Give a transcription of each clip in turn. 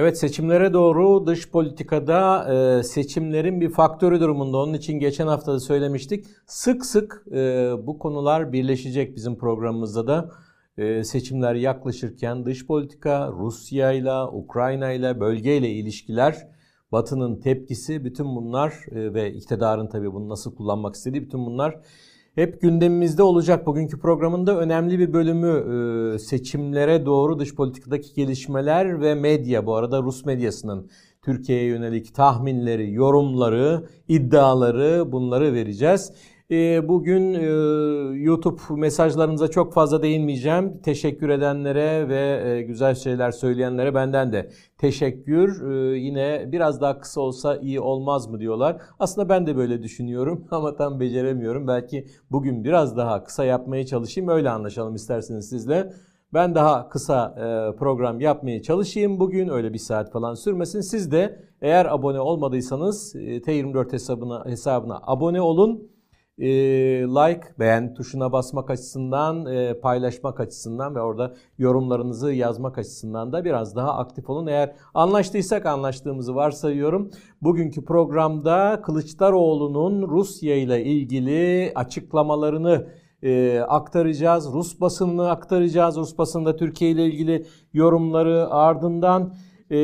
Evet seçimlere doğru dış politikada e, seçimlerin bir faktörü durumunda. Onun için geçen hafta da söylemiştik. Sık sık e, bu konular birleşecek bizim programımızda da. E, seçimler yaklaşırken dış politika, Rusya ile, Ukrayna ile, bölgeyle ilişkiler, Batı'nın tepkisi bütün bunlar e, ve iktidarın tabii bunu nasıl kullanmak istediği bütün bunlar hep gündemimizde olacak. Bugünkü programında önemli bir bölümü e, seçimlere doğru dış politikadaki gelişmeler ve medya. Bu arada Rus medyasının Türkiye'ye yönelik tahminleri, yorumları, iddiaları bunları vereceğiz. Ee, bugün e, YouTube mesajlarınıza çok fazla değinmeyeceğim. Teşekkür edenlere ve e, güzel şeyler söyleyenlere benden de teşekkür. Ee, yine biraz daha kısa olsa iyi olmaz mı diyorlar. Aslında ben de böyle düşünüyorum ama tam beceremiyorum. Belki bugün biraz daha kısa yapmaya çalışayım. Öyle anlaşalım isterseniz sizle. Ben daha kısa e, program yapmaya çalışayım bugün. Öyle bir saat falan sürmesin. Siz de eğer abone olmadıysanız T24 hesabına, hesabına abone olun e, like, beğen tuşuna basmak açısından, e, paylaşmak açısından ve orada yorumlarınızı yazmak açısından da biraz daha aktif olun. Eğer anlaştıysak anlaştığımızı varsayıyorum. Bugünkü programda Kılıçdaroğlu'nun Rusya ile ilgili açıklamalarını e, aktaracağız. Rus basınını aktaracağız. Rus basında Türkiye ile ilgili yorumları ardından e,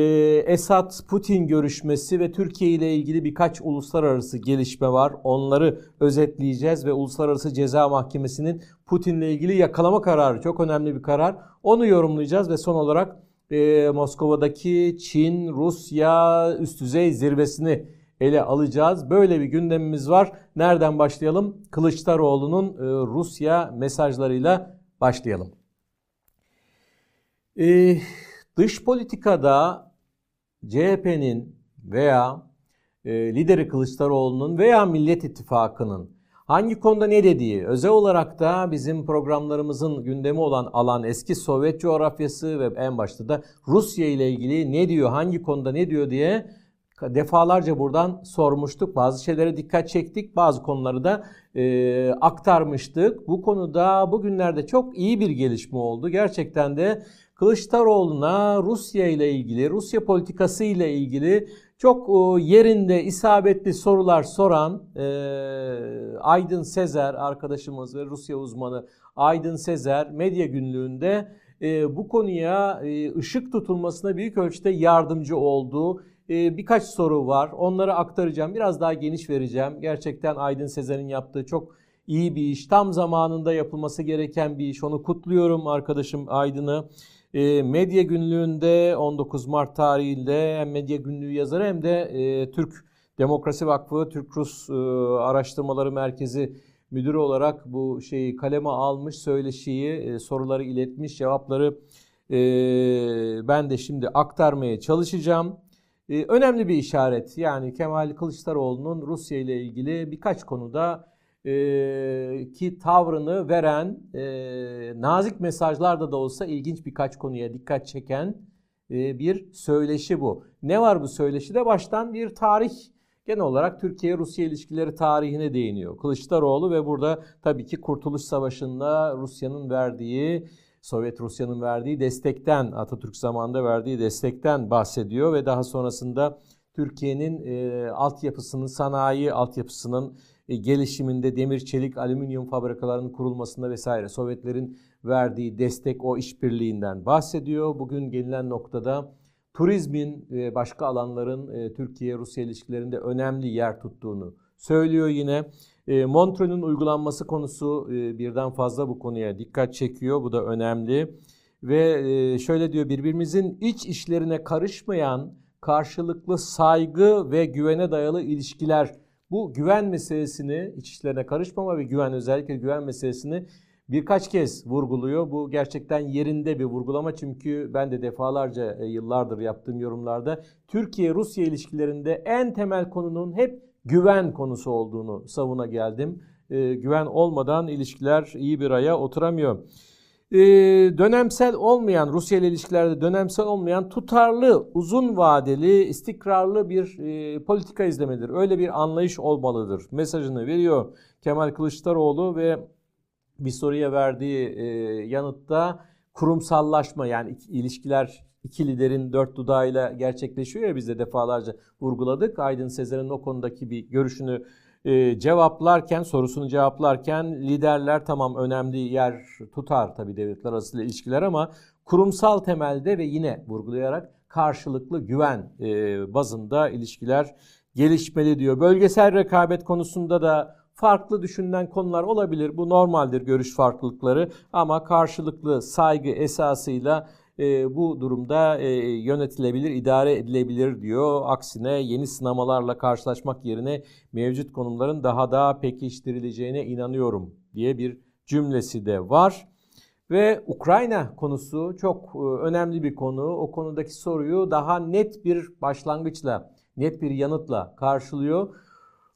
Esad-Putin görüşmesi ve Türkiye ile ilgili birkaç uluslararası gelişme var. Onları özetleyeceğiz ve Uluslararası Ceza Mahkemesi'nin Putin ile ilgili yakalama kararı çok önemli bir karar. Onu yorumlayacağız ve son olarak e, Moskova'daki Çin, Rusya üst düzey zirvesini ele alacağız. Böyle bir gündemimiz var. Nereden başlayalım? Kılıçdaroğlu'nun e, Rusya mesajlarıyla başlayalım. Eee Dış politikada CHP'nin veya e, lideri Kılıçdaroğlu'nun veya Millet İttifakı'nın hangi konuda ne dediği, özel olarak da bizim programlarımızın gündemi olan alan eski Sovyet coğrafyası ve en başta da Rusya ile ilgili ne diyor, hangi konuda ne diyor diye defalarca buradan sormuştuk. Bazı şeylere dikkat çektik, bazı konuları da e, aktarmıştık. Bu konuda bugünlerde çok iyi bir gelişme oldu. Gerçekten de Kılıçdaroğlu'na Rusya ile ilgili, Rusya politikası ile ilgili çok e, yerinde isabetli sorular soran e, Aydın Sezer arkadaşımız ve Rusya uzmanı Aydın Sezer medya günlüğünde e, bu konuya e, ışık tutulmasına büyük ölçüde yardımcı oldu. E, birkaç soru var. Onları aktaracağım. Biraz daha geniş vereceğim. Gerçekten Aydın Sezer'in yaptığı çok iyi bir iş. Tam zamanında yapılması gereken bir iş. Onu kutluyorum arkadaşım Aydın'ı. E, medya günlüğünde 19 Mart tarihinde hem medya günlüğü yazarı hem de e, Türk Demokrasi Vakfı, Türk-Rus e, Araştırmaları Merkezi müdürü olarak bu şeyi kaleme almış, söyleşiyi, e, soruları iletmiş, cevapları e, ben de şimdi aktarmaya çalışacağım. E, önemli bir işaret yani Kemal Kılıçdaroğlu'nun Rusya ile ilgili birkaç konuda e, ki tavrını veren e, nazik mesajlarda da olsa ilginç birkaç konuya dikkat çeken e, bir söyleşi bu. Ne var bu söyleşide? Baştan bir tarih genel olarak Türkiye-Rusya ilişkileri tarihine değiniyor. Kılıçdaroğlu ve burada tabii ki Kurtuluş Savaşı'nda Rusya'nın verdiği Sovyet Rusya'nın verdiği destekten, Atatürk zamanında verdiği destekten bahsediyor ve daha sonrasında Türkiye'nin e, altyapısının, sanayi altyapısının gelişiminde demir, çelik, alüminyum fabrikalarının kurulmasında vesaire Sovyetlerin verdiği destek o işbirliğinden bahsediyor. Bugün gelinen noktada turizmin ve başka alanların e, Türkiye-Rusya ilişkilerinde önemli yer tuttuğunu söylüyor yine. E, Montreux'un uygulanması konusu birden fazla bu konuya dikkat çekiyor. Bu da önemli. Ve şöyle diyor birbirimizin iç işlerine karışmayan karşılıklı saygı ve güvene dayalı ilişkiler bu güven meselesini, iç işlerine karışmama ve güven özellikle güven meselesini birkaç kez vurguluyor. Bu gerçekten yerinde bir vurgulama çünkü ben de defalarca e, yıllardır yaptığım yorumlarda Türkiye-Rusya ilişkilerinde en temel konunun hep güven konusu olduğunu savuna geldim. E, güven olmadan ilişkiler iyi bir aya oturamıyor e, dönemsel olmayan, Rusya ile ilişkilerde dönemsel olmayan tutarlı, uzun vadeli, istikrarlı bir e, politika izlemedir. Öyle bir anlayış olmalıdır. Mesajını veriyor Kemal Kılıçdaroğlu ve bir soruya verdiği e, yanıtta kurumsallaşma yani ilişkiler iki liderin dört dudağıyla gerçekleşiyor ya biz de defalarca vurguladık. Aydın Sezer'in o konudaki bir görüşünü e, cevaplarken, sorusunu cevaplarken liderler tamam önemli yer tutar tabii devletler arası ilişkiler ama kurumsal temelde ve yine vurgulayarak karşılıklı güven e, bazında ilişkiler gelişmeli diyor. Bölgesel rekabet konusunda da farklı düşünülen konular olabilir. Bu normaldir görüş farklılıkları ama karşılıklı saygı esasıyla e, bu durumda e, yönetilebilir, idare edilebilir diyor. Aksine yeni sınamalarla karşılaşmak yerine mevcut konumların daha da pekiştirileceğine inanıyorum diye bir cümlesi de var. Ve Ukrayna konusu çok e, önemli bir konu. O konudaki soruyu daha net bir başlangıçla, net bir yanıtla karşılıyor.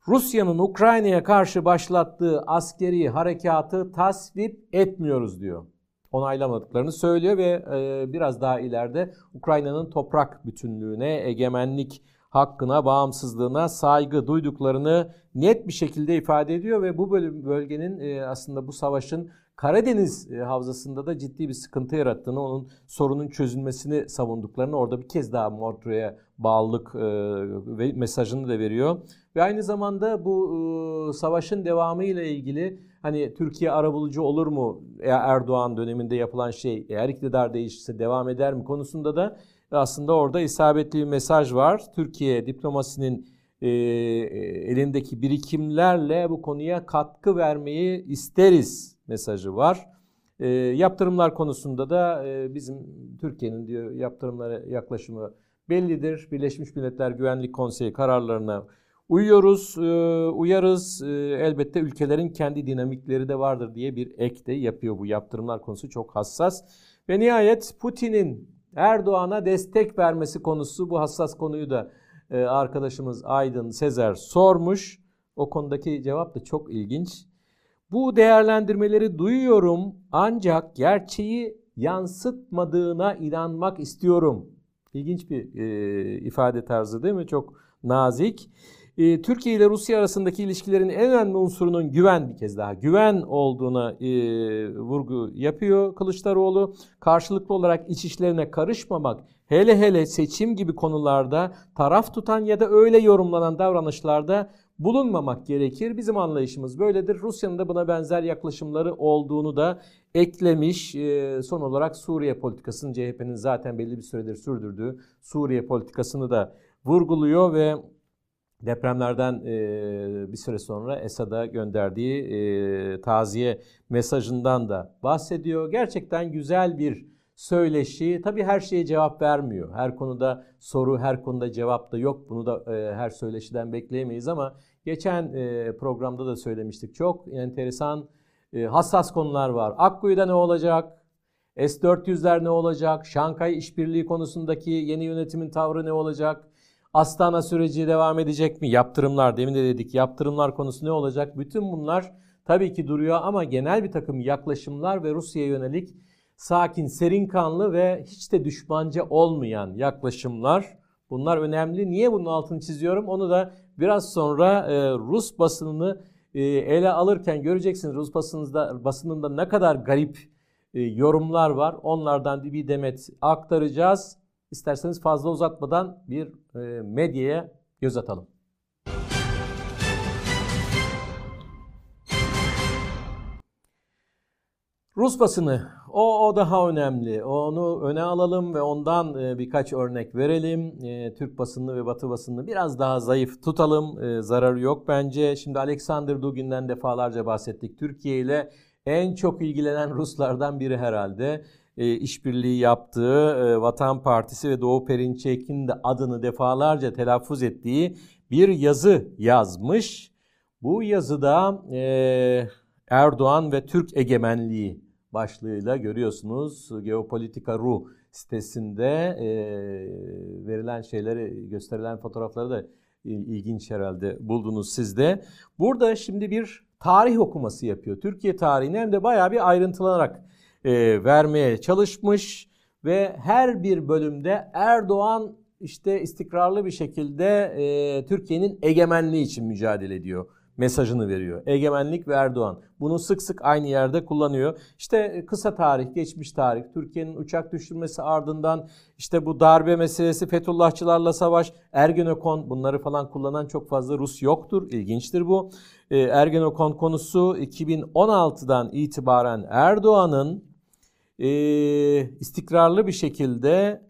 Rusya'nın Ukrayna'ya karşı başlattığı askeri harekatı tasvip etmiyoruz diyor onaylamadıklarını söylüyor ve e, biraz daha ileride Ukrayna'nın toprak bütünlüğüne, egemenlik hakkına, bağımsızlığına saygı duyduklarını net bir şekilde ifade ediyor ve bu bölgenin e, aslında bu savaşın Karadeniz e, havzasında da ciddi bir sıkıntı yarattığını, onun sorunun çözülmesini savunduklarını orada bir kez daha Montreux'e bağlılık ve mesajını da veriyor. Ve aynı zamanda bu savaşın devamı ile ilgili hani Türkiye arabulucu olur mu Erdoğan döneminde yapılan şey eğer iktidar değişirse devam eder mi konusunda da aslında orada isabetli bir mesaj var. Türkiye diplomasinin e, elindeki birikimlerle bu konuya katkı vermeyi isteriz mesajı var. E, yaptırımlar konusunda da e, bizim Türkiye'nin diyor yaptırımlara yaklaşımı bellidir. Birleşmiş Milletler Güvenlik Konseyi kararlarına Uyuyoruz, e, uyarız. E, elbette ülkelerin kendi dinamikleri de vardır diye bir ek de yapıyor bu yaptırımlar konusu çok hassas. Ve nihayet Putin'in Erdoğan'a destek vermesi konusu bu hassas konuyu da e, arkadaşımız Aydın Sezer sormuş. O konudaki cevap da çok ilginç. Bu değerlendirmeleri duyuyorum ancak gerçeği yansıtmadığına inanmak istiyorum. İlginç bir e, ifade tarzı değil mi? Çok nazik. Ee, Türkiye ile Rusya arasındaki ilişkilerin en önemli unsurunun güven bir kez daha güven olduğuna e, vurgu yapıyor Kılıçdaroğlu. Karşılıklı olarak iç işlerine karışmamak, hele hele seçim gibi konularda taraf tutan ya da öyle yorumlanan davranışlarda bulunmamak gerekir. Bizim anlayışımız böyledir. Rusya'nın da buna benzer yaklaşımları olduğunu da eklemiş. E, son olarak Suriye politikasını CHP'nin zaten belli bir süredir sürdürdüğü Suriye politikasını da vurguluyor ve depremlerden e, bir süre sonra Esad'a gönderdiği e, taziye mesajından da bahsediyor. Gerçekten güzel bir söyleşi. Tabii her şeye cevap vermiyor. Her konuda soru, her konuda cevap da yok. Bunu da e, her söyleşiden bekleyemeyiz ama geçen e, programda da söylemiştik. Çok enteresan, e, hassas konular var. Akkuyu'da ne olacak? S-400'ler ne olacak? Şankay işbirliği konusundaki yeni yönetimin tavrı ne olacak? Astana süreci devam edecek mi? Yaptırımlar demin de dedik. Yaptırımlar konusu ne olacak? Bütün bunlar tabii ki duruyor ama genel bir takım yaklaşımlar ve Rusya'ya yönelik sakin, serin kanlı ve hiç de düşmanca olmayan yaklaşımlar bunlar önemli. Niye bunun altını çiziyorum? Onu da biraz sonra e, Rus basınını e, ele alırken göreceksiniz. Rus basınında, basınında ne kadar garip e, yorumlar var. Onlardan bir demet aktaracağız. İsterseniz fazla uzatmadan bir e, medyaya göz atalım. Rus basını o, o daha önemli. Onu öne alalım ve ondan e, birkaç örnek verelim. E, Türk basını ve Batı basını biraz daha zayıf tutalım. E, zararı yok bence. Şimdi Alexander Dugin'den defalarca bahsettik. Türkiye ile en çok ilgilenen Ruslardan biri herhalde işbirliği yaptığı Vatan Partisi ve Doğu Perinçek'in de adını defalarca telaffuz ettiği bir yazı yazmış. Bu yazıda e, Erdoğan ve Türk egemenliği başlığıyla görüyorsunuz Geopolitika.ru sitesinde e, verilen şeyleri gösterilen fotoğrafları da ilginç herhalde buldunuz siz de. Burada şimdi bir tarih okuması yapıyor. Türkiye tarihini hem de bayağı bir ayrıntılanarak e, vermeye çalışmış ve her bir bölümde Erdoğan işte istikrarlı bir şekilde e, Türkiye'nin egemenliği için mücadele ediyor mesajını veriyor. Egemenlik ve Erdoğan. Bunu sık sık aynı yerde kullanıyor. İşte kısa tarih, geçmiş tarih, Türkiye'nin uçak düşürmesi ardından işte bu darbe meselesi, Fethullahçılarla savaş, Ergenekon bunları falan kullanan çok fazla Rus yoktur. İlginçtir bu. Ergenekon konusu 2016'dan itibaren Erdoğan'ın e, istikrarlı bir şekilde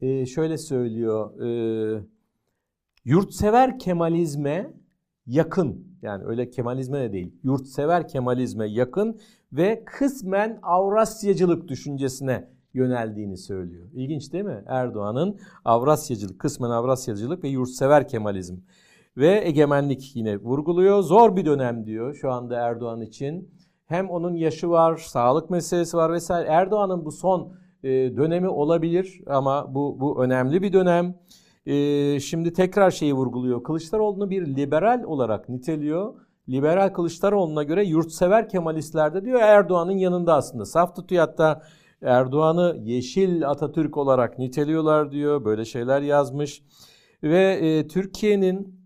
e, şöyle söylüyor. E, yurtsever Kemalizme yakın yani öyle Kemalizme de değil. Yurtsever Kemalizme yakın ve kısmen Avrasyacılık düşüncesine yöneldiğini söylüyor. İlginç değil mi? Erdoğan'ın Avrasyacılık, kısmen Avrasyacılık ve yurtsever Kemalizm ve egemenlik yine vurguluyor. Zor bir dönem diyor şu anda Erdoğan için. Hem onun yaşı var, sağlık meselesi var vesaire. Erdoğan'ın bu son e, dönemi olabilir ama bu bu önemli bir dönem. E, şimdi tekrar şeyi vurguluyor. Kılıçdaroğlu'nu bir liberal olarak niteliyor. Liberal Kılıçdaroğlu'na göre yurtsever Kemalistler de diyor Erdoğan'ın yanında aslında. Saf tutuyor hatta Erdoğan'ı yeşil Atatürk olarak niteliyorlar diyor. Böyle şeyler yazmış. Ve e, Türkiye'nin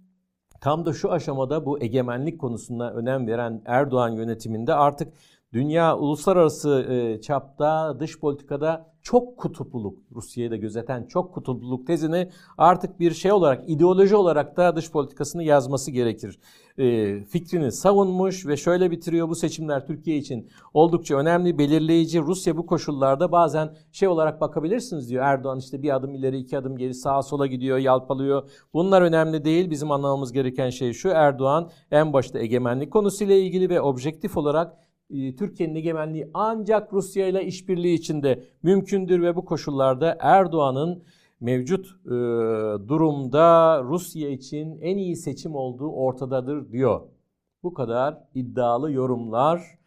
tam da şu aşamada bu egemenlik konusuna önem veren Erdoğan yönetiminde artık dünya uluslararası e, çapta dış politikada çok kutupluluk, Rusya'yı da gözeten çok kutupluluk tezini artık bir şey olarak, ideoloji olarak da dış politikasını yazması gerekir. E, fikrini savunmuş ve şöyle bitiriyor bu seçimler Türkiye için oldukça önemli, belirleyici. Rusya bu koşullarda bazen şey olarak bakabilirsiniz diyor Erdoğan işte bir adım ileri iki adım geri sağa sola gidiyor, yalpalıyor. Bunlar önemli değil. Bizim anlamamız gereken şey şu Erdoğan en başta egemenlik konusuyla ilgili ve objektif olarak Türkiye'nin egemenliği ancak Rusya ile işbirliği içinde mümkündür ve bu koşullarda Erdoğan'ın mevcut e, durumda Rusya için en iyi seçim olduğu ortadadır diyor. Bu kadar iddialı yorumlar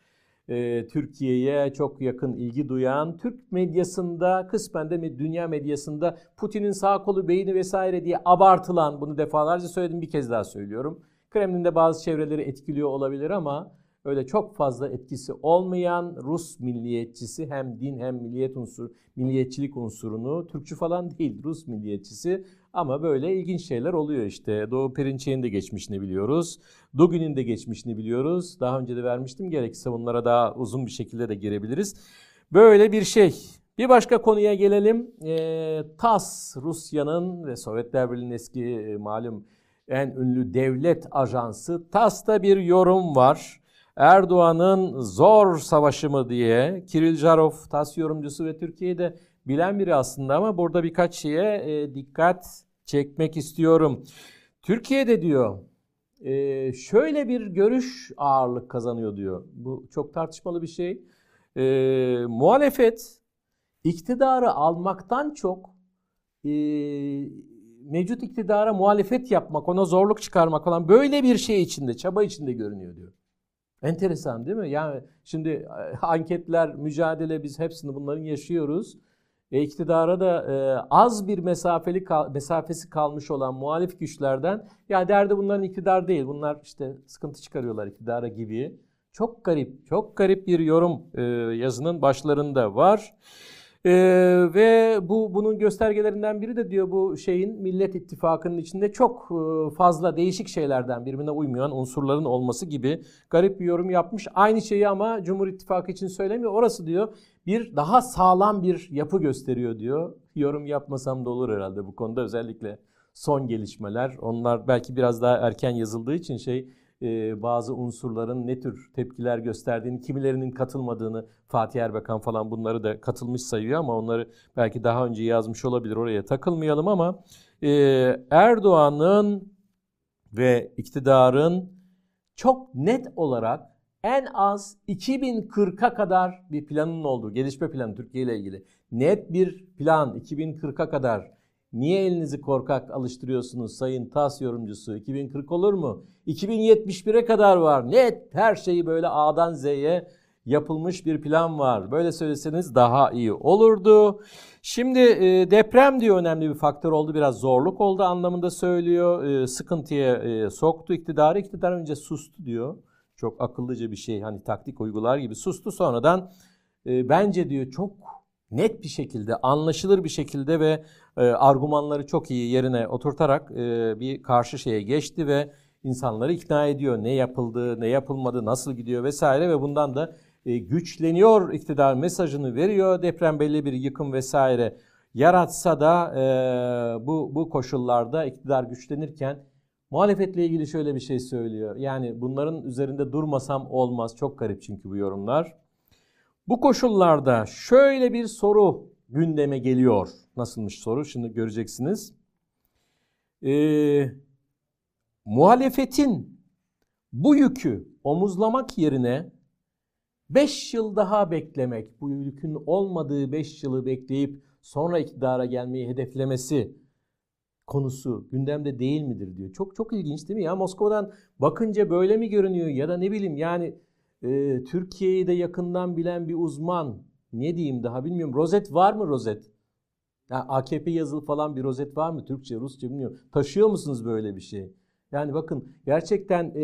e, Türkiye'ye çok yakın ilgi duyan, Türk medyasında kısmen de dünya medyasında Putin'in sağ kolu beyni vesaire diye abartılan, bunu defalarca söyledim bir kez daha söylüyorum. Kremlin'de bazı çevreleri etkiliyor olabilir ama öyle çok fazla etkisi olmayan Rus milliyetçisi hem din hem milliyet unsur, milliyetçilik unsurunu Türkçü falan değil Rus milliyetçisi ama böyle ilginç şeyler oluyor işte. Doğu Perinçek'in de geçmişini biliyoruz. Dugün'ün de geçmişini biliyoruz. Daha önce de vermiştim gerekirse bunlara daha uzun bir şekilde de girebiliriz. Böyle bir şey. Bir başka konuya gelelim. E, TAS Rusya'nın ve Sovyetler Birliği'nin eski e, malum en ünlü devlet ajansı TAS'ta bir yorum var. Erdoğan'ın zor savaşı mı diye Kiril Jarov, TAS yorumcusu ve Türkiye'de bilen biri aslında ama burada birkaç şeye e, dikkat çekmek istiyorum. Türkiye'de diyor e, şöyle bir görüş ağırlık kazanıyor diyor. Bu çok tartışmalı bir şey. E, muhalefet iktidarı almaktan çok e, mevcut iktidara muhalefet yapmak, ona zorluk çıkarmak falan böyle bir şey içinde, çaba içinde görünüyor diyor. Enteresan değil mi? Yani şimdi e, anketler, mücadele biz hepsini bunların yaşıyoruz. E, iktidara da e, az bir mesafeli kal, mesafesi kalmış olan muhalif güçlerden ya derdi bunların iktidar değil. Bunlar işte sıkıntı çıkarıyorlar iktidara gibi. Çok garip, çok garip bir yorum e, yazının başlarında var. Ee, ve bu bunun göstergelerinden biri de diyor bu şeyin Millet İttifakı'nın içinde çok e, fazla değişik şeylerden birbirine uymayan unsurların olması gibi garip bir yorum yapmış. Aynı şeyi ama Cumhur İttifakı için söylemiyor. Orası diyor bir daha sağlam bir yapı gösteriyor diyor. Yorum yapmasam da olur herhalde bu konuda özellikle son gelişmeler. Onlar belki biraz daha erken yazıldığı için şey e, bazı unsurların ne tür tepkiler gösterdiğini, kimilerinin katılmadığını Fatih Erbakan falan bunları da katılmış sayıyor ama onları belki daha önce yazmış olabilir oraya takılmayalım ama e, Erdoğan'ın ve iktidarın çok net olarak en az 2040'a kadar bir planın olduğu, gelişme planı Türkiye ile ilgili net bir plan 2040'a kadar Niye elinizi korkak alıştırıyorsunuz sayın TAS yorumcusu? 2040 olur mu? 2071'e kadar var. Net her şeyi böyle A'dan Z'ye yapılmış bir plan var. Böyle söyleseniz daha iyi olurdu. Şimdi e, deprem diyor önemli bir faktör oldu. Biraz zorluk oldu anlamında söylüyor. E, sıkıntıya e, soktu iktidarı. İktidar önce sustu diyor. Çok akıllıca bir şey. Hani taktik uygular gibi sustu. Sonradan e, bence diyor çok net bir şekilde, anlaşılır bir şekilde ve e, argümanları çok iyi yerine oturtarak e, bir karşı şeye geçti ve insanları ikna ediyor. Ne yapıldı, ne yapılmadı, nasıl gidiyor vesaire ve bundan da e, güçleniyor iktidar mesajını veriyor. Deprem belli bir yıkım vesaire yaratsa da e, bu, bu koşullarda iktidar güçlenirken muhalefetle ilgili şöyle bir şey söylüyor. Yani bunların üzerinde durmasam olmaz. Çok garip çünkü bu yorumlar. Bu koşullarda şöyle bir soru gündeme geliyor. Nasılmış soru? Şimdi göreceksiniz. Ee, muhalefetin bu yükü omuzlamak yerine 5 yıl daha beklemek, bu yükün olmadığı 5 yılı bekleyip sonra iktidara gelmeyi hedeflemesi konusu gündemde değil midir diyor. Çok çok ilginç değil mi ya? Moskova'dan bakınca böyle mi görünüyor ya da ne bileyim yani e, Türkiye'yi de yakından bilen bir uzman ne diyeyim daha bilmiyorum. Rozet var mı rozet? Yani AKP yazılı falan bir rozet var mı? Türkçe, Rusça bilmiyorum. Taşıyor musunuz böyle bir şey? Yani bakın gerçekten e,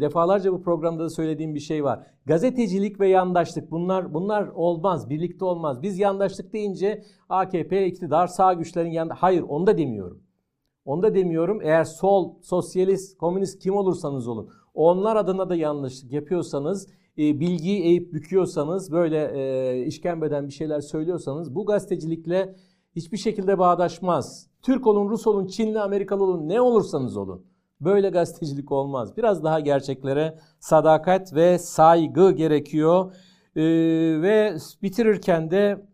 defalarca bu programda da söylediğim bir şey var. Gazetecilik ve yandaşlık bunlar bunlar olmaz, birlikte olmaz. Biz yandaşlık deyince AKP iktidar sağ güçlerin yanında hayır onu da demiyorum. Onu da demiyorum. Eğer sol, sosyalist, komünist kim olursanız olun. Onlar adına da yanlışlık yapıyorsanız, e, bilgiyi eğip büküyorsanız, böyle e, işkembeden bir şeyler söylüyorsanız bu gazetecilikle hiçbir şekilde bağdaşmaz. Türk olun, Rus olun, Çinli, Amerikalı olun, ne olursanız olun. Böyle gazetecilik olmaz. Biraz daha gerçeklere sadakat ve saygı gerekiyor. Ee, ve bitirirken de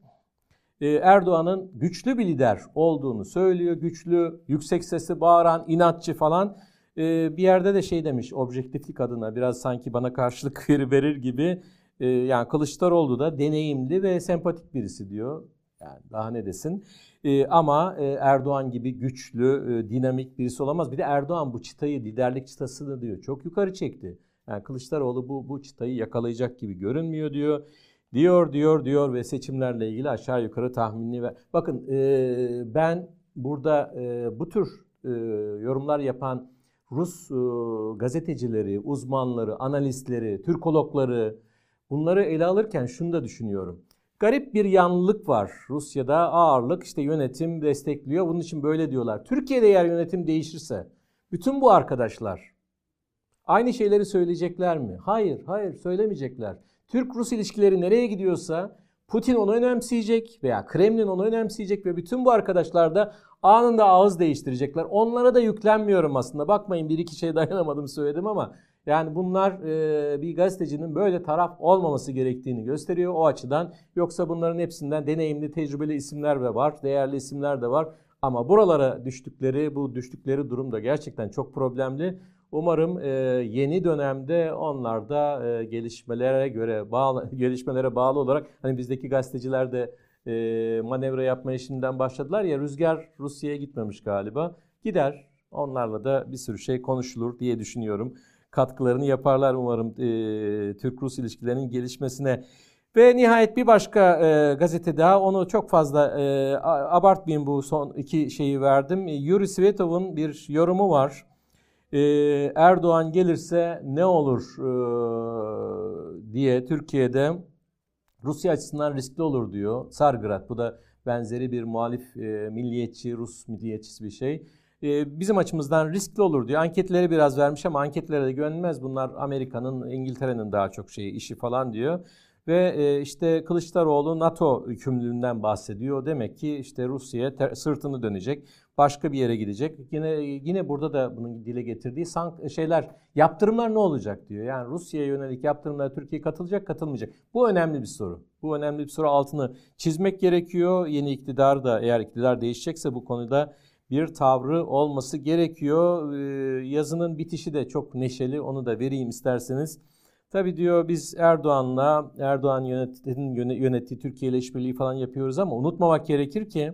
e, Erdoğan'ın güçlü bir lider olduğunu söylüyor. Güçlü, yüksek sesi bağıran, inatçı falan. Ee, bir yerde de şey demiş objektiflik adına biraz sanki bana karşılık verir gibi. Ee, yani Kılıçdaroğlu da deneyimli ve sempatik birisi diyor. Yani daha ne desin. E, ama e, Erdoğan gibi güçlü, e, dinamik birisi olamaz. Bir de Erdoğan bu çıtayı, liderlik çıtasını diyor çok yukarı çekti. Yani Kılıçdaroğlu bu, bu çıtayı yakalayacak gibi görünmüyor diyor. Diyor, diyor, diyor ve seçimlerle ilgili aşağı yukarı tahminli ve bakın e, ben burada e, bu tür e, yorumlar yapan Rus e, gazetecileri, uzmanları, analistleri, Türkologları bunları ele alırken şunu da düşünüyorum. Garip bir yanlılık var. Rusya'da ağırlık işte yönetim destekliyor. Bunun için böyle diyorlar. Türkiye'de eğer yönetim değişirse bütün bu arkadaşlar aynı şeyleri söyleyecekler mi? Hayır, hayır söylemeyecekler. Türk-Rus ilişkileri nereye gidiyorsa Putin onu önemseyecek veya Kremlin onu önemseyecek ve bütün bu arkadaşlar da anında ağız değiştirecekler. Onlara da yüklenmiyorum aslında. Bakmayın bir iki şey dayanamadım söyledim ama yani bunlar e, bir gazetecinin böyle taraf olmaması gerektiğini gösteriyor o açıdan. Yoksa bunların hepsinden deneyimli, tecrübeli isimler de var, değerli isimler de var. Ama buralara düştükleri, bu düştükleri durum da gerçekten çok problemli. Umarım e, yeni dönemde onlar da e, gelişmelere göre bağlı gelişmelere bağlı olarak hani bizdeki gazeteciler de e, manevra yapmaya şimdiden başladılar ya rüzgar Rusya'ya gitmemiş galiba. Gider. Onlarla da bir sürü şey konuşulur diye düşünüyorum katkılarını yaparlar umarım e, Türk-Rus ilişkilerinin gelişmesine. Ve nihayet bir başka e, gazete daha onu çok fazla e, abartmayayım bu son iki şeyi verdim. Yuri Svetov'un bir yorumu var. E, Erdoğan gelirse ne olur e, diye Türkiye'de Rusya açısından riskli olur diyor. Sargrad bu da benzeri bir muhalif e, milliyetçi, Rus milliyetçisi bir şey. Ee, bizim açımızdan riskli olur diyor. Anketleri biraz vermiş ama anketlere de güvenilmez. Bunlar Amerika'nın, İngiltere'nin daha çok şeyi, işi falan diyor. Ve e, işte Kılıçdaroğlu NATO hükümlülüğünden bahsediyor. Demek ki işte Rusya'ya sırtını dönecek. Başka bir yere gidecek. Yine yine burada da bunun dile getirdiği sank şeyler, yaptırımlar ne olacak diyor. Yani Rusya'ya yönelik yaptırımlara Türkiye katılacak, katılmayacak. Bu önemli bir soru. Bu önemli bir soru altını çizmek gerekiyor. Yeni iktidar da eğer iktidar değişecekse bu konuda bir tavrı olması gerekiyor. Ee, yazının bitişi de çok neşeli. Onu da vereyim isterseniz. Tabii diyor biz Erdoğan'la, Erdoğan yönettiği, yönettiği Türkiye ile işbirliği falan yapıyoruz ama unutmamak gerekir ki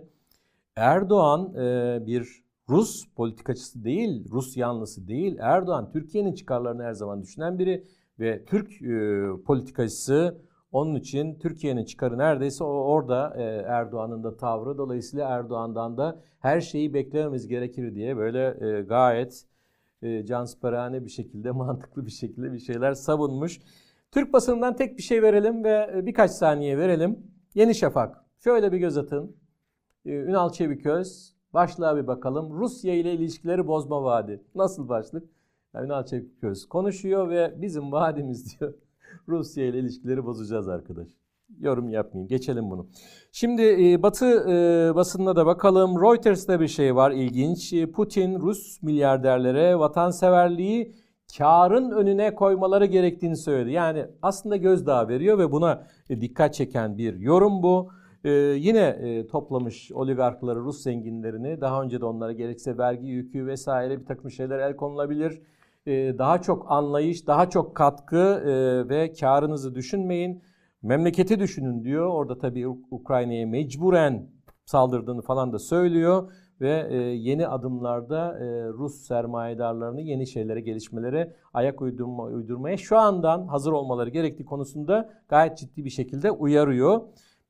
Erdoğan e, bir Rus politikacısı değil, Rus yanlısı değil. Erdoğan Türkiye'nin çıkarlarını her zaman düşünen biri ve Türk e, politikacısı onun için Türkiye'nin çıkarı neredeyse orada e, Erdoğan'ın da tavrı. Dolayısıyla Erdoğan'dan da her şeyi beklememiz gerekir diye böyle e, gayet e, cansperane bir şekilde, mantıklı bir şekilde bir şeyler savunmuş. Türk basınından tek bir şey verelim ve birkaç saniye verelim. Yeni Şafak. Şöyle bir göz atın. Ünal Çeviköz. Başlığa bir bakalım. Rusya ile ilişkileri bozma vaadi. Nasıl başlık? Ünal Çevikköz konuşuyor ve bizim vaadimiz diyor Rusya ile ilişkileri bozacağız arkadaş. Yorum yapmayayım. Geçelim bunu. Şimdi e, Batı e, basınına da bakalım. Reuters'ta bir şey var ilginç. E, Putin Rus milyarderlere vatanseverliği karın önüne koymaları gerektiğini söyledi. Yani aslında gözdağı veriyor ve buna dikkat çeken bir yorum bu. Ee, yine e, toplamış oligarkları, Rus zenginlerini daha önce de onlara gerekse vergi yükü vesaire bir takım şeyler el konulabilir. Ee, daha çok anlayış, daha çok katkı e, ve karınızı düşünmeyin. Memleketi düşünün diyor. Orada tabii Ukrayna'ya mecburen saldırdığını falan da söylüyor ve e, yeni adımlarda e, Rus sermayedarlarını yeni şeylere, gelişmelere ayak uydurma, uydurmaya şu andan hazır olmaları gerektiği konusunda gayet ciddi bir şekilde uyarıyor.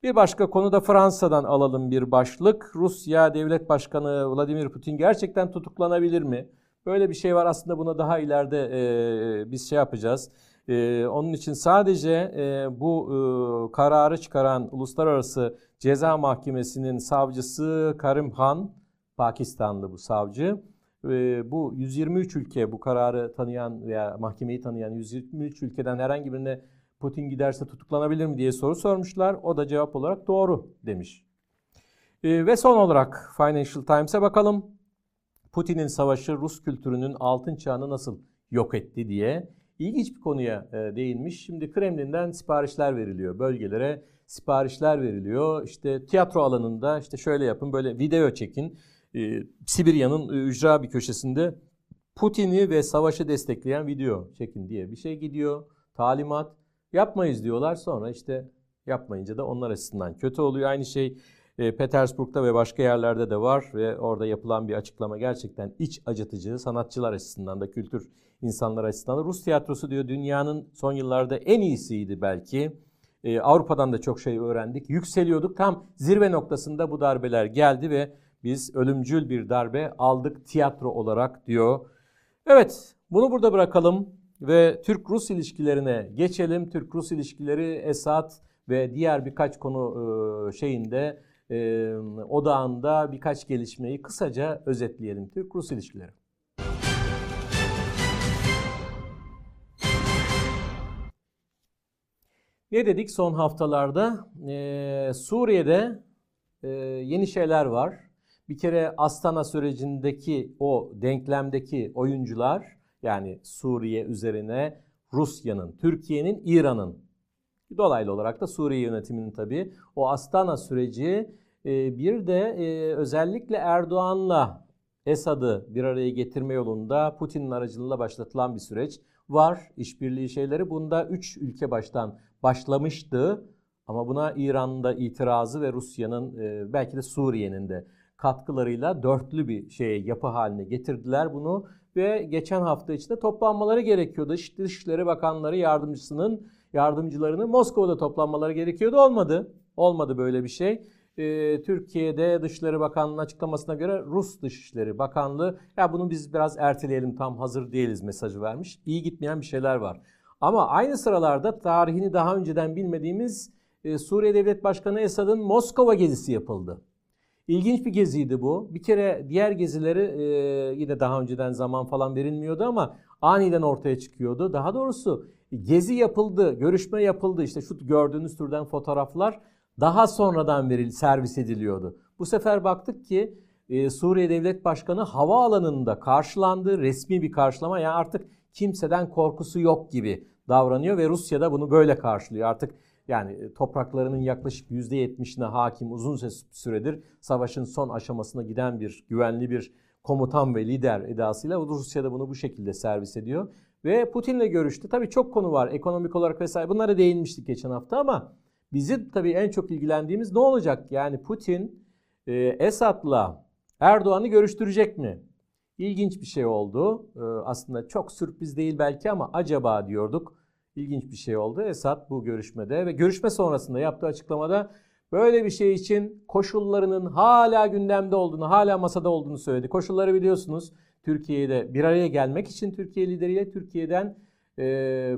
Bir başka konu da Fransa'dan alalım bir başlık. Rusya Devlet Başkanı Vladimir Putin gerçekten tutuklanabilir mi? Böyle bir şey var aslında buna daha ileride e, biz şey yapacağız. E, onun için sadece e, bu e, kararı çıkaran Uluslararası Ceza Mahkemesi'nin savcısı Karim Han, Pakistanlı bu savcı. E, bu 123 ülke bu kararı tanıyan veya mahkemeyi tanıyan 123 ülkeden herhangi birine Putin giderse tutuklanabilir mi diye soru sormuşlar. O da cevap olarak doğru demiş. E, ve son olarak Financial Times'e bakalım. Putin'in savaşı Rus kültürünün altın çağını nasıl yok etti diye ilginç bir konuya e, değinmiş. Şimdi Kremlin'den siparişler veriliyor bölgelere siparişler veriliyor. İşte tiyatro alanında işte şöyle yapın böyle video çekin. Ee, Sibirya'nın e, ücra bir köşesinde Putin'i ve savaşı destekleyen video çekin diye bir şey gidiyor. Talimat yapmayız diyorlar sonra işte yapmayınca da onlar açısından kötü oluyor. Aynı şey e, Petersburg'da ve başka yerlerde de var ve orada yapılan bir açıklama gerçekten iç acıtıcı. Sanatçılar açısından da kültür insanlar açısından da. Rus tiyatrosu diyor dünyanın son yıllarda en iyisiydi belki. Ee, Avrupa'dan da çok şey öğrendik. Yükseliyorduk. Tam zirve noktasında bu darbeler geldi ve biz ölümcül bir darbe aldık tiyatro olarak diyor. Evet bunu burada bırakalım ve Türk-Rus ilişkilerine geçelim. Türk-Rus ilişkileri Esad ve diğer birkaç konu e, şeyinde e, odağında birkaç gelişmeyi kısaca özetleyelim. Türk-Rus ilişkileri. Ne dedik son haftalarda? Ee, Suriye'de e, yeni şeyler var. Bir kere Astana sürecindeki o denklemdeki oyuncular yani Suriye üzerine Rusya'nın, Türkiye'nin, İran'ın dolaylı olarak da Suriye yönetiminin tabii o Astana süreci e, bir de e, özellikle Erdoğan'la Esad'ı bir araya getirme yolunda Putin'in aracılığıyla başlatılan bir süreç var. işbirliği şeyleri. Bunda üç ülke baştan başlamıştı. Ama buna İran'ın da itirazı ve Rusya'nın e, belki de Suriye'nin de katkılarıyla dörtlü bir şey yapı haline getirdiler bunu ve geçen hafta içinde toplanmaları gerekiyordu. Dışişleri Bakanları yardımcısının yardımcılarının Moskova'da toplanmaları gerekiyordu. Olmadı. Olmadı böyle bir şey. Ee, Türkiye'de Dışişleri Bakanlığı'nın açıklamasına göre Rus Dışişleri Bakanlığı ya bunu biz biraz erteleyelim tam hazır değiliz mesajı vermiş. İyi gitmeyen bir şeyler var. Ama aynı sıralarda tarihini daha önceden bilmediğimiz e, Suriye Devlet Başkanı Esad'ın Moskova gezisi yapıldı. İlginç bir geziydi bu. Bir kere diğer gezileri e, yine daha önceden zaman falan verilmiyordu ama aniden ortaya çıkıyordu. Daha doğrusu gezi yapıldı, görüşme yapıldı. İşte şu gördüğünüz türden fotoğraflar daha sonradan veril, servis ediliyordu. Bu sefer baktık ki e, Suriye Devlet Başkanı havaalanında karşılandı. Resmi bir karşılama. Yani artık kimseden korkusu yok gibi davranıyor ve Rusya da bunu böyle karşılıyor. Artık yani e, topraklarının yaklaşık %70'ine hakim uzun süredir savaşın son aşamasına giden bir güvenli bir komutan ve lider edasıyla Rusya da bunu bu şekilde servis ediyor. Ve Putin'le görüştü. Tabii çok konu var ekonomik olarak vesaire bunlara değinmiştik geçen hafta ama bizi tabii en çok ilgilendiğimiz ne olacak? Yani Putin e, Esad'la Erdoğan'ı görüştürecek mi? İlginç bir şey oldu. E, aslında çok sürpriz değil belki ama acaba diyorduk. İlginç bir şey oldu. Esad bu görüşmede ve görüşme sonrasında yaptığı açıklamada böyle bir şey için koşullarının hala gündemde olduğunu, hala masada olduğunu söyledi. Koşulları biliyorsunuz. Türkiye'de bir araya gelmek için Türkiye lideriyle Türkiye'den e,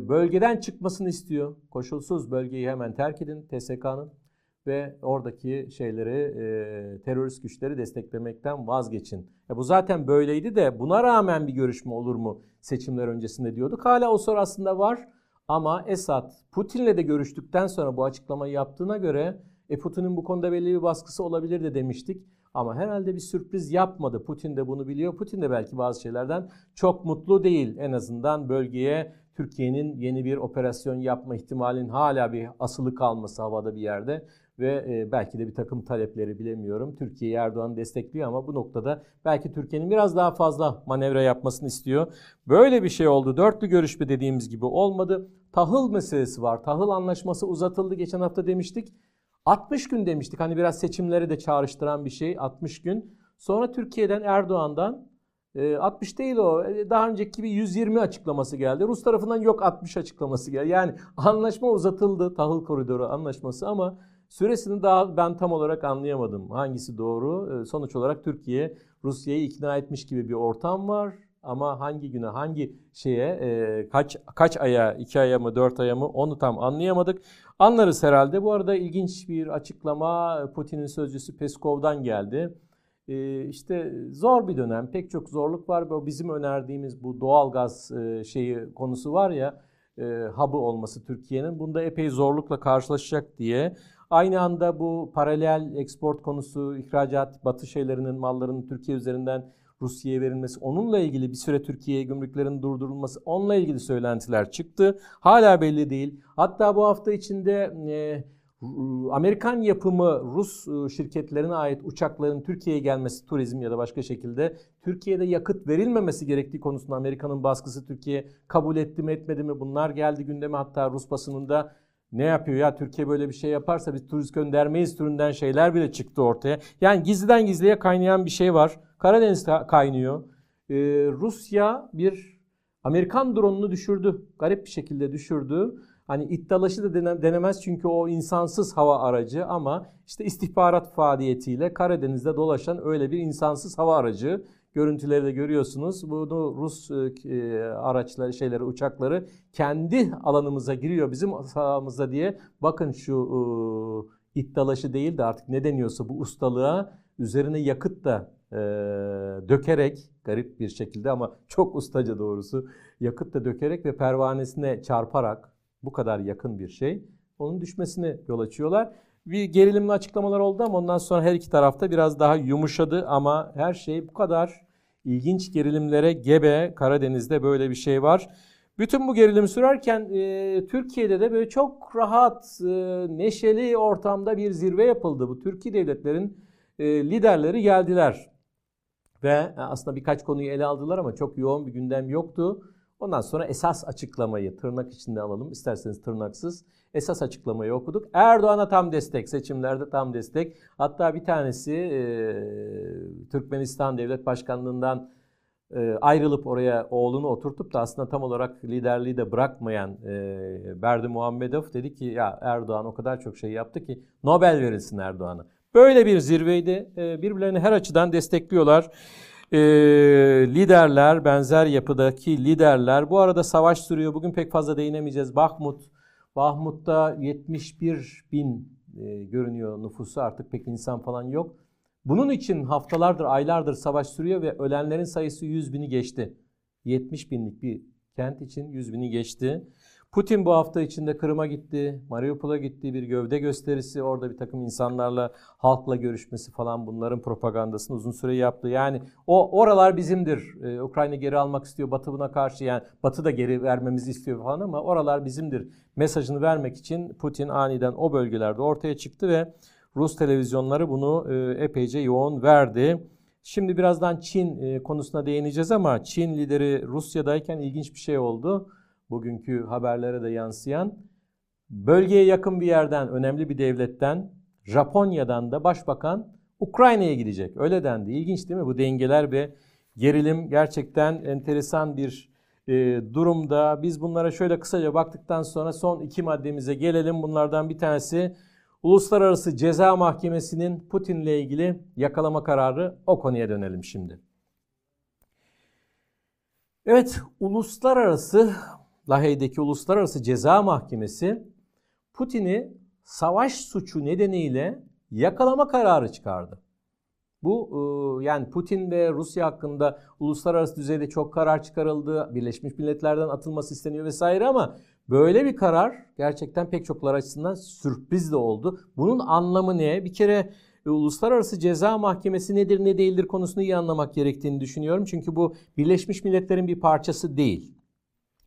bölgeden çıkmasını istiyor. Koşulsuz bölgeyi hemen terk edin TSK'nın. Ve oradaki şeyleri e, terörist güçleri desteklemekten vazgeçin. Ya bu zaten böyleydi de buna rağmen bir görüşme olur mu seçimler öncesinde diyorduk. Hala o soru aslında var ama Esad Putin'le de görüştükten sonra bu açıklamayı yaptığına göre e, Putin'in bu konuda belli bir baskısı olabilir de demiştik. Ama herhalde bir sürpriz yapmadı. Putin de bunu biliyor. Putin de belki bazı şeylerden çok mutlu değil. En azından bölgeye Türkiye'nin yeni bir operasyon yapma ihtimalinin hala bir asılı kalması havada bir yerde ve e, belki de bir takım talepleri bilemiyorum. Türkiye Erdoğan'ı destekliyor ama bu noktada belki Türkiye'nin biraz daha fazla manevra yapmasını istiyor. Böyle bir şey oldu. Dörtlü görüşme dediğimiz gibi olmadı. Tahıl meselesi var. Tahıl anlaşması uzatıldı geçen hafta demiştik. 60 gün demiştik. Hani biraz seçimleri de çağrıştıran bir şey 60 gün. Sonra Türkiye'den Erdoğan'dan 60 e, değil o. E, daha önceki gibi 120 açıklaması geldi. Rus tarafından yok 60 açıklaması geldi. Yani anlaşma uzatıldı. Tahıl koridoru anlaşması ama süresini daha ben tam olarak anlayamadım. Hangisi doğru? E, sonuç olarak Türkiye Rusya'yı ikna etmiş gibi bir ortam var. Ama hangi güne, hangi şeye, kaç kaç aya, iki aya mı, dört aya mı onu tam anlayamadık. Anlarız herhalde. Bu arada ilginç bir açıklama Putin'in sözcüsü Peskov'dan geldi. Ee, işte zor bir dönem, pek çok zorluk var. Bu bizim önerdiğimiz bu doğal gaz e, şeyi konusu var ya, e, olması Türkiye'nin. Bunda epey zorlukla karşılaşacak diye. Aynı anda bu paralel export konusu, ihracat, batı şeylerinin, mallarının Türkiye üzerinden Rusya'ya verilmesi, onunla ilgili bir süre Türkiye'ye gümrüklerin durdurulması, onunla ilgili söylentiler çıktı. Hala belli değil. Hatta bu hafta içinde e, Amerikan yapımı Rus e, şirketlerine ait uçakların Türkiye'ye gelmesi turizm ya da başka şekilde Türkiye'de yakıt verilmemesi gerektiği konusunda Amerika'nın baskısı Türkiye kabul etti mi etmedi mi bunlar geldi gündeme hatta Rus basınında ne yapıyor ya Türkiye böyle bir şey yaparsa biz turist göndermeyiz türünden şeyler bile çıktı ortaya. Yani gizliden gizliye kaynayan bir şey var. Karadeniz kaynıyor. Ee, Rusya bir Amerikan drone'unu düşürdü. Garip bir şekilde düşürdü. Hani iddialaşı da denemez çünkü o insansız hava aracı ama işte istihbarat faaliyetiyle Karadeniz'de dolaşan öyle bir insansız hava aracı. Görüntüleri de görüyorsunuz. Bunu Rus e, araçları, şeyleri, uçakları kendi alanımıza giriyor bizim sahamızda diye. Bakın şu e, iddialaşı değil de artık ne deniyorsa bu ustalığa üzerine yakıt da e, dökerek garip bir şekilde ama çok ustaca doğrusu yakıt da dökerek ve pervanesine çarparak bu kadar yakın bir şey onun düşmesine yol açıyorlar. Bir gerilimli açıklamalar oldu ama ondan sonra her iki tarafta biraz daha yumuşadı ama her şey bu kadar ilginç gerilimlere gebe Karadeniz'de böyle bir şey var. Bütün bu gerilim sürerken e, Türkiye'de de böyle çok rahat, e, neşeli ortamda bir zirve yapıldı. Bu Türkiye devletlerin e, liderleri geldiler. Ve e, aslında birkaç konuyu ele aldılar ama çok yoğun bir gündem yoktu. Ondan sonra esas açıklamayı tırnak içinde alalım isterseniz tırnaksız. Esas açıklamayı okuduk. Erdoğan'a tam destek, seçimlerde tam destek. Hatta bir tanesi e, Türkmenistan Devlet Başkanlığından e, ayrılıp oraya oğlunu oturtup da aslında tam olarak liderliği de bırakmayan e, Berdi Muhammedov dedi ki ya Erdoğan o kadar çok şey yaptı ki Nobel verilsin Erdoğan'a. Böyle bir zirveydi. E, birbirlerini her açıdan destekliyorlar. E, liderler, benzer yapıdaki liderler. Bu arada savaş sürüyor. Bugün pek fazla değinemeyeceğiz. Bahmut, Bahmut'ta 71 bin e, görünüyor nüfusu. Artık pek insan falan yok. Bunun için haftalardır, aylardır savaş sürüyor ve ölenlerin sayısı 100 bini geçti. 70 binlik bir kent için 100 bini geçti. Putin bu hafta içinde Kırım'a gitti, Mariupol'a gitti, bir gövde gösterisi, orada bir takım insanlarla, halkla görüşmesi falan bunların propagandasını uzun süre yaptı. Yani o oralar bizimdir. Ee, Ukrayna geri almak istiyor, Batı buna karşı yani Batı da geri vermemizi istiyor falan ama oralar bizimdir mesajını vermek için Putin aniden o bölgelerde ortaya çıktı ve Rus televizyonları bunu e, epeyce yoğun verdi. Şimdi birazdan Çin e, konusuna değineceğiz ama Çin lideri Rusya'dayken ilginç bir şey oldu bugünkü haberlere de yansıyan bölgeye yakın bir yerden, önemli bir devletten, Japonya'dan da başbakan Ukrayna'ya gidecek. Öyle dendi. İlginç değil mi? Bu dengeler ve gerilim gerçekten enteresan bir e, durumda. Biz bunlara şöyle kısaca baktıktan sonra son iki maddemize gelelim. Bunlardan bir tanesi Uluslararası Ceza Mahkemesi'nin Putin'le ilgili yakalama kararı. O konuya dönelim şimdi. Evet, uluslararası Lahey'deki Uluslararası Ceza Mahkemesi Putin'i savaş suçu nedeniyle yakalama kararı çıkardı. Bu e, yani Putin ve Rusya hakkında uluslararası düzeyde çok karar çıkarıldı. Birleşmiş Milletler'den atılması isteniyor vesaire ama böyle bir karar gerçekten pek çoklar açısından sürpriz de oldu. Bunun anlamı ne? Bir kere e, Uluslararası Ceza Mahkemesi nedir ne değildir konusunu iyi anlamak gerektiğini düşünüyorum. Çünkü bu Birleşmiş Milletler'in bir parçası değil.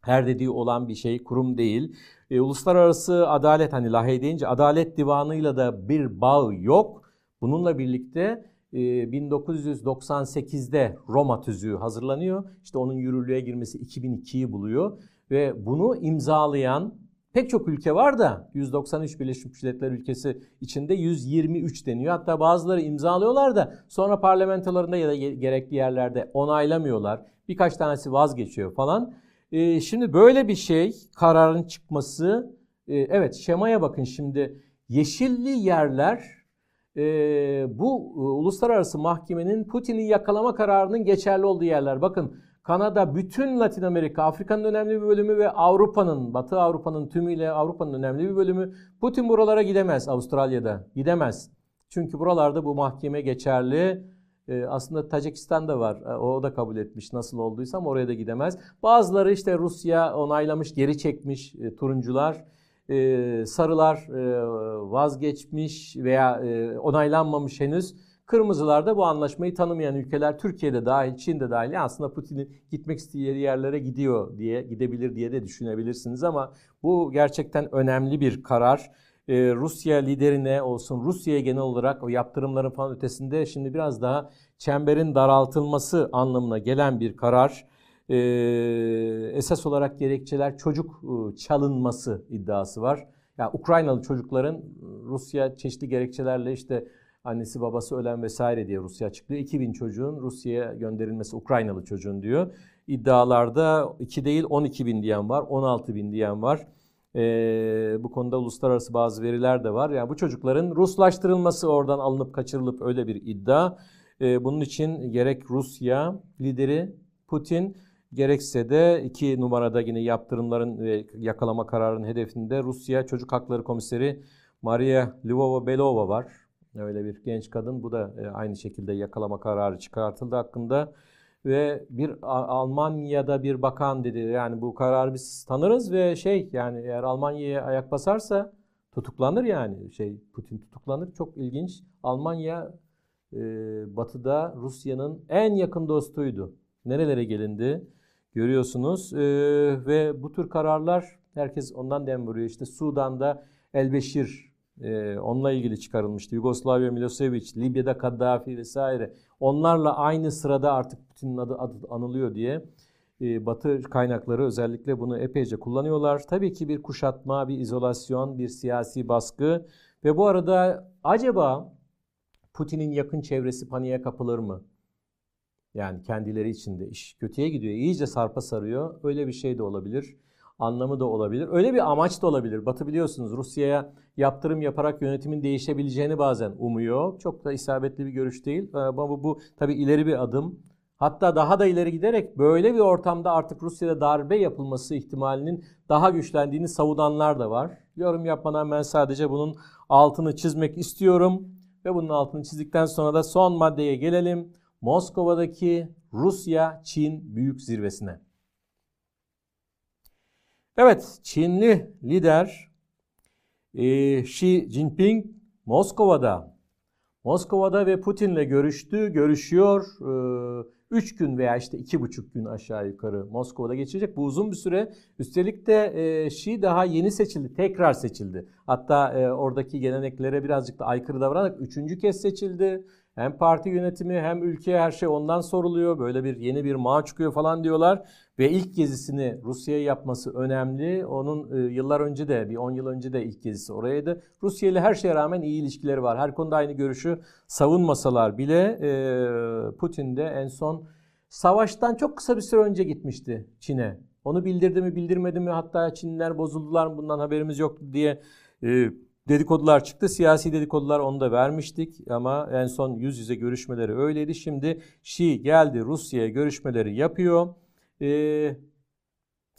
Her dediği olan bir şey, kurum değil. E, Uluslararası Adalet hani Lahey deyince Adalet Divanı'yla da bir bağ yok. Bununla birlikte 1998'de e, Roma tüzüğü hazırlanıyor. İşte onun yürürlüğe girmesi 2002'yi buluyor ve bunu imzalayan pek çok ülke var da 193 Birleşmiş Milletler ülkesi içinde 123 deniyor. Hatta bazıları imzalıyorlar da sonra parlamentolarında ya da gerekli yerlerde onaylamıyorlar. Birkaç tanesi vazgeçiyor falan. Ee, şimdi böyle bir şey kararın çıkması e, evet şemaya bakın şimdi yeşilli yerler e, bu e, uluslararası mahkemenin Putin'i yakalama kararının geçerli olduğu yerler. Bakın Kanada, bütün Latin Amerika, Afrika'nın önemli bir bölümü ve Avrupa'nın, Batı Avrupa'nın tümüyle Avrupa'nın önemli bir bölümü. Putin buralara gidemez Avustralya'da. Gidemez. Çünkü buralarda bu mahkeme geçerli. Ee, aslında Tacikistan'da var. Ee, o da kabul etmiş nasıl olduysa ama oraya da gidemez. Bazıları işte Rusya onaylamış, geri çekmiş e, turuncular. E, sarılar e, vazgeçmiş veya e, onaylanmamış henüz. Kırmızılar da bu anlaşmayı tanımayan ülkeler Türkiye'de dahil, Çin'de dahil aslında Putin'in gitmek istediği yerlere gidiyor diye, gidebilir diye de düşünebilirsiniz ama bu gerçekten önemli bir karar. Ee, Rusya liderine olsun, Rusya'ya genel olarak o yaptırımların falan ötesinde şimdi biraz daha çemberin daraltılması anlamına gelen bir karar. Ee, esas olarak gerekçeler çocuk ıı, çalınması iddiası var. Yani Ukraynalı çocukların Rusya çeşitli gerekçelerle işte annesi babası ölen vesaire diye Rusya açıklıyor. 2000 çocuğun Rusya'ya gönderilmesi Ukraynalı çocuğun diyor. İddialarda 2 değil 12 bin diyen var, 16 bin diyen var. Ee, bu konuda uluslararası bazı veriler de var. Yani bu çocukların Ruslaştırılması oradan alınıp kaçırılıp öyle bir iddia. Ee, bunun için gerek Rusya lideri Putin gerekse de iki numarada yine yaptırımların ve yakalama kararının hedefinde Rusya Çocuk Hakları Komiseri Maria Lvova-Belova var. Öyle bir genç kadın. Bu da e, aynı şekilde yakalama kararı çıkartıldı hakkında. Ve bir Almanya'da bir bakan dedi yani bu kararı biz tanırız ve şey yani eğer Almanya'ya ayak basarsa tutuklanır yani şey Putin tutuklanır. Çok ilginç. Almanya e, batıda Rusya'nın en yakın dostuydu. Nerelere gelindi görüyorsunuz e, ve bu tür kararlar herkes ondan dem vuruyor. İşte Sudan'da Elbeşir e, onunla ilgili çıkarılmıştı. Yugoslavya Milosevic, Libya'da Kaddafi vesaire. Onlarla aynı sırada artık Putin'in adı, adı anılıyor diye e, Batı kaynakları özellikle bunu epeyce kullanıyorlar. Tabii ki bir kuşatma, bir izolasyon, bir siyasi baskı ve bu arada acaba Putin'in yakın çevresi paniğe kapılır mı? Yani kendileri içinde iş kötüye gidiyor, iyice sarpa sarıyor. Öyle bir şey de olabilir anlamı da olabilir. Öyle bir amaç da olabilir. Batı biliyorsunuz Rusya'ya yaptırım yaparak yönetimin değişebileceğini bazen umuyor. Çok da isabetli bir görüş değil. Ee, ama bu, bu tabii ileri bir adım. Hatta daha da ileri giderek böyle bir ortamda artık Rusya'da darbe yapılması ihtimalinin daha güçlendiğini savunanlar da var. Yorum yapmadan ben sadece bunun altını çizmek istiyorum. Ve bunun altını çizdikten sonra da son maddeye gelelim. Moskova'daki Rusya-Çin büyük zirvesine. Evet, Çinli lider e, Xi Jinping Moskova'da. Moskova'da ve Putin'le görüştü, görüşüyor. E, üç gün veya işte iki buçuk gün aşağı yukarı Moskova'da geçecek. Bu uzun bir süre. Üstelik de e, Xi daha yeni seçildi, tekrar seçildi. Hatta e, oradaki geleneklere birazcık da aykırı davranarak üçüncü kez seçildi. Hem parti yönetimi hem ülke her şey ondan soruluyor. Böyle bir yeni bir mağ çıkıyor falan diyorlar. Ve ilk gezisini Rusya'ya yapması önemli. Onun e, yıllar önce de bir 10 yıl önce de ilk gezisi oraydı. Rusya ile her şeye rağmen iyi ilişkileri var. Her konuda aynı görüşü savunmasalar bile e, Putin de en son savaştan çok kısa bir süre önce gitmişti Çin'e. Onu bildirdi mi bildirmedi mi hatta Çinliler bozuldular mı bundan haberimiz yoktu diye e, dedikodular çıktı. Siyasi dedikodular onu da vermiştik ama en son yüz yüze görüşmeleri öyleydi. Şimdi Şii geldi Rusya'ya görüşmeleri yapıyor. Ee,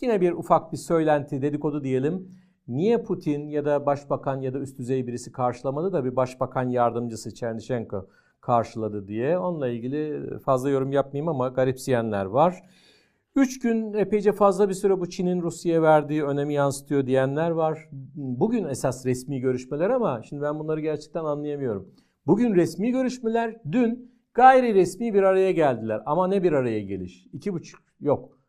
yine bir ufak bir söylenti dedikodu diyelim. Niye Putin ya da başbakan ya da üst düzey birisi karşılamadı da bir başbakan yardımcısı Çernişenko karşıladı diye. Onunla ilgili fazla yorum yapmayayım ama garipseyenler var. Üç gün epeyce fazla bir süre bu Çin'in Rusya'ya verdiği önemi yansıtıyor diyenler var. Bugün esas resmi görüşmeler ama şimdi ben bunları gerçekten anlayamıyorum. Bugün resmi görüşmeler, dün gayri resmi bir araya geldiler. Ama ne bir araya geliş? İki buçuk yok.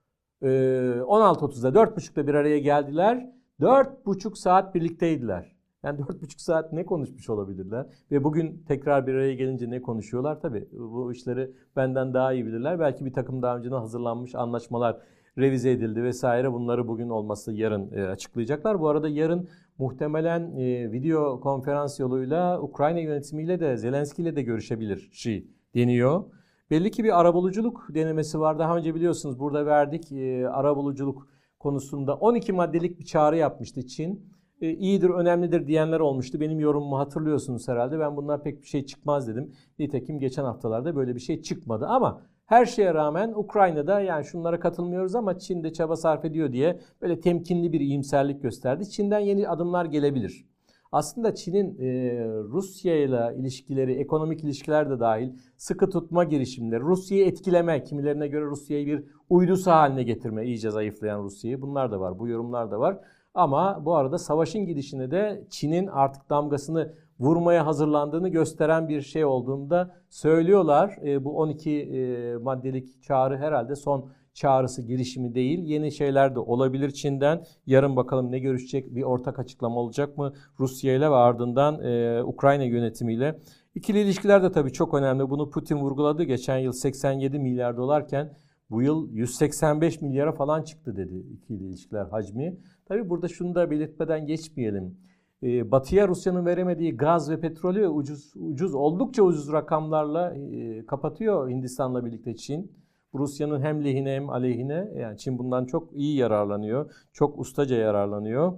Ee, 16.30'da, dört buçukta bir araya geldiler. Dört buçuk saat birlikteydiler. Yani dört buçuk saat ne konuşmuş olabilirler? Ve bugün tekrar bir araya gelince ne konuşuyorlar? Tabii bu işleri benden daha iyi bilirler. Belki bir takım daha önceden hazırlanmış anlaşmalar revize edildi vesaire. Bunları bugün olması yarın e, açıklayacaklar. Bu arada yarın muhtemelen e, video konferans yoluyla Ukrayna yönetimiyle de Zelenski ile de görüşebilir şey deniyor. Belli ki bir arabuluculuk denemesi var. Daha önce biliyorsunuz burada verdik e, arabuluculuk konusunda 12 maddelik bir çağrı yapmıştı Çin e, iyidir, önemlidir diyenler olmuştu. Benim yorumumu hatırlıyorsunuz herhalde. Ben bundan pek bir şey çıkmaz dedim. Nitekim geçen haftalarda böyle bir şey çıkmadı. Ama her şeye rağmen Ukrayna'da yani şunlara katılmıyoruz ama Çin'de çaba sarf ediyor diye böyle temkinli bir iyimserlik gösterdi. Çin'den yeni adımlar gelebilir. Aslında Çin'in e, Rusya ile ilişkileri, ekonomik ilişkiler de dahil sıkı tutma girişimleri, Rusya'yı etkileme, kimilerine göre Rusya'yı bir uydusu haline getirme, iyice zayıflayan Rusya'yı bunlar da var, bu yorumlar da var. Ama bu arada savaşın gidişine de Çin'in artık damgasını vurmaya hazırlandığını gösteren bir şey olduğunda söylüyorlar. E, bu 12 e, maddelik çağrı herhalde son çağrısı girişimi değil. Yeni şeyler de olabilir Çin'den. Yarın bakalım ne görüşecek bir ortak açıklama olacak mı Rusya ile ve ardından e, Ukrayna yönetimiyle. İkili ilişkiler de tabii çok önemli. Bunu Putin vurguladı. Geçen yıl 87 milyar dolarken bu yıl 185 milyara falan çıktı dedi ikili ilişkiler hacmi. Tabi burada şunu da belirtmeden geçmeyelim. Ee, batı'ya Rusya'nın veremediği gaz ve petrolü ucuz, ucuz oldukça ucuz rakamlarla e, kapatıyor Hindistan'la birlikte Çin. Rusya'nın hem lehine hem aleyhine yani Çin bundan çok iyi yararlanıyor. Çok ustaca yararlanıyor.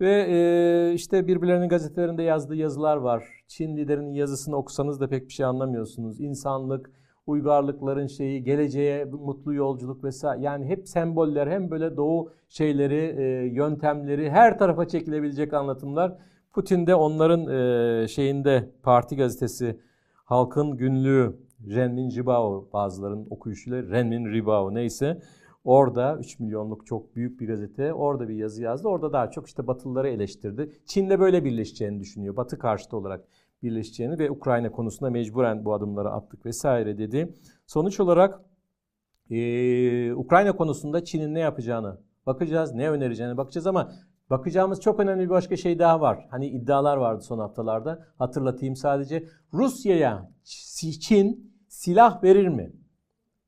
Ve e, işte birbirlerinin gazetelerinde yazdığı yazılar var. Çin liderinin yazısını okusanız da pek bir şey anlamıyorsunuz. İnsanlık, uygarlıkların şeyi, geleceğe mutlu yolculuk vesaire. Yani hep semboller hem böyle doğu şeyleri, e, yöntemleri her tarafa çekilebilecek anlatımlar. Putin de onların e, şeyinde parti gazetesi Halkın Günlüğü Renmin Ribao bazıların okuyuşuyla Renmin Ribao neyse orada 3 milyonluk çok büyük bir gazete orada bir yazı yazdı. Orada daha çok işte Batılıları eleştirdi. Çin'le böyle birleşeceğini düşünüyor. Batı karşıtı olarak birleşeceğini ve Ukrayna konusunda mecburen bu adımları attık vesaire dedi. Sonuç olarak e, Ukrayna konusunda Çin'in ne yapacağını bakacağız, ne önereceğini bakacağız ama bakacağımız çok önemli bir başka şey daha var. Hani iddialar vardı son haftalarda. Hatırlatayım sadece. Rusya'ya Çin silah verir mi?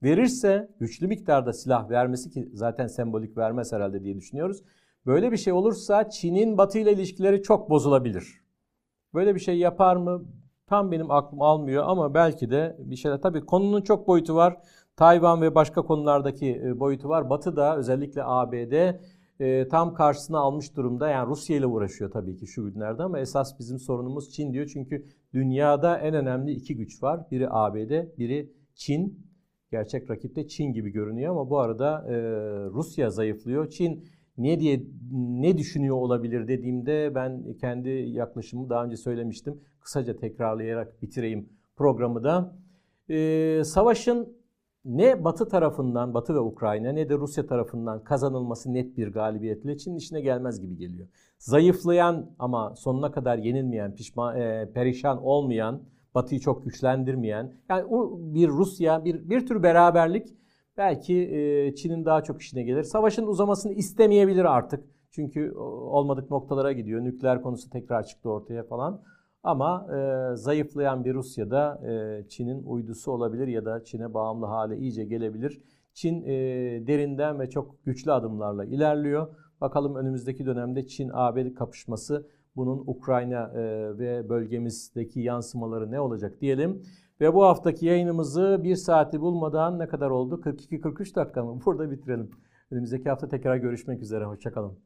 Verirse güçlü miktarda silah vermesi ki zaten sembolik vermez herhalde diye düşünüyoruz. Böyle bir şey olursa Çin'in Batı ile ilişkileri çok bozulabilir. Böyle bir şey yapar mı? Tam benim aklım almıyor ama belki de bir şeyler. Tabii konunun çok boyutu var. Tayvan ve başka konulardaki e, boyutu var. Batı da özellikle ABD e, tam karşısına almış durumda. Yani Rusya ile uğraşıyor tabii ki şu günlerde ama esas bizim sorunumuz Çin diyor. Çünkü dünyada en önemli iki güç var. Biri ABD, biri Çin. Gerçek rakipte Çin gibi görünüyor ama bu arada e, Rusya zayıflıyor. Çin ne diye ne düşünüyor olabilir dediğimde ben kendi yaklaşımımı daha önce söylemiştim. Kısaca tekrarlayarak bitireyim programı da. Ee, savaşın ne Batı tarafından, Batı ve Ukrayna ne de Rusya tarafından kazanılması net bir galibiyetle Çin'in işine gelmez gibi geliyor. Zayıflayan ama sonuna kadar yenilmeyen, pişman, e, perişan olmayan, Batı'yı çok güçlendirmeyen, yani bir Rusya, bir, bir tür beraberlik belki e, Çin'in daha çok işine gelir. Savaşın uzamasını istemeyebilir artık. Çünkü olmadık noktalara gidiyor. Nükleer konusu tekrar çıktı ortaya falan. Ama e, zayıflayan bir Rusya'da e, Çin'in uydusu olabilir ya da Çin'e bağımlı hale iyice gelebilir. Çin e, derinden ve çok güçlü adımlarla ilerliyor. Bakalım önümüzdeki dönemde Çin-ABD kapışması bunun Ukrayna e, ve bölgemizdeki yansımaları ne olacak diyelim. Ve bu haftaki yayınımızı bir saati bulmadan ne kadar oldu? 42-43 dakika mı? Burada bitirelim. Önümüzdeki hafta tekrar görüşmek üzere. Hoşçakalın.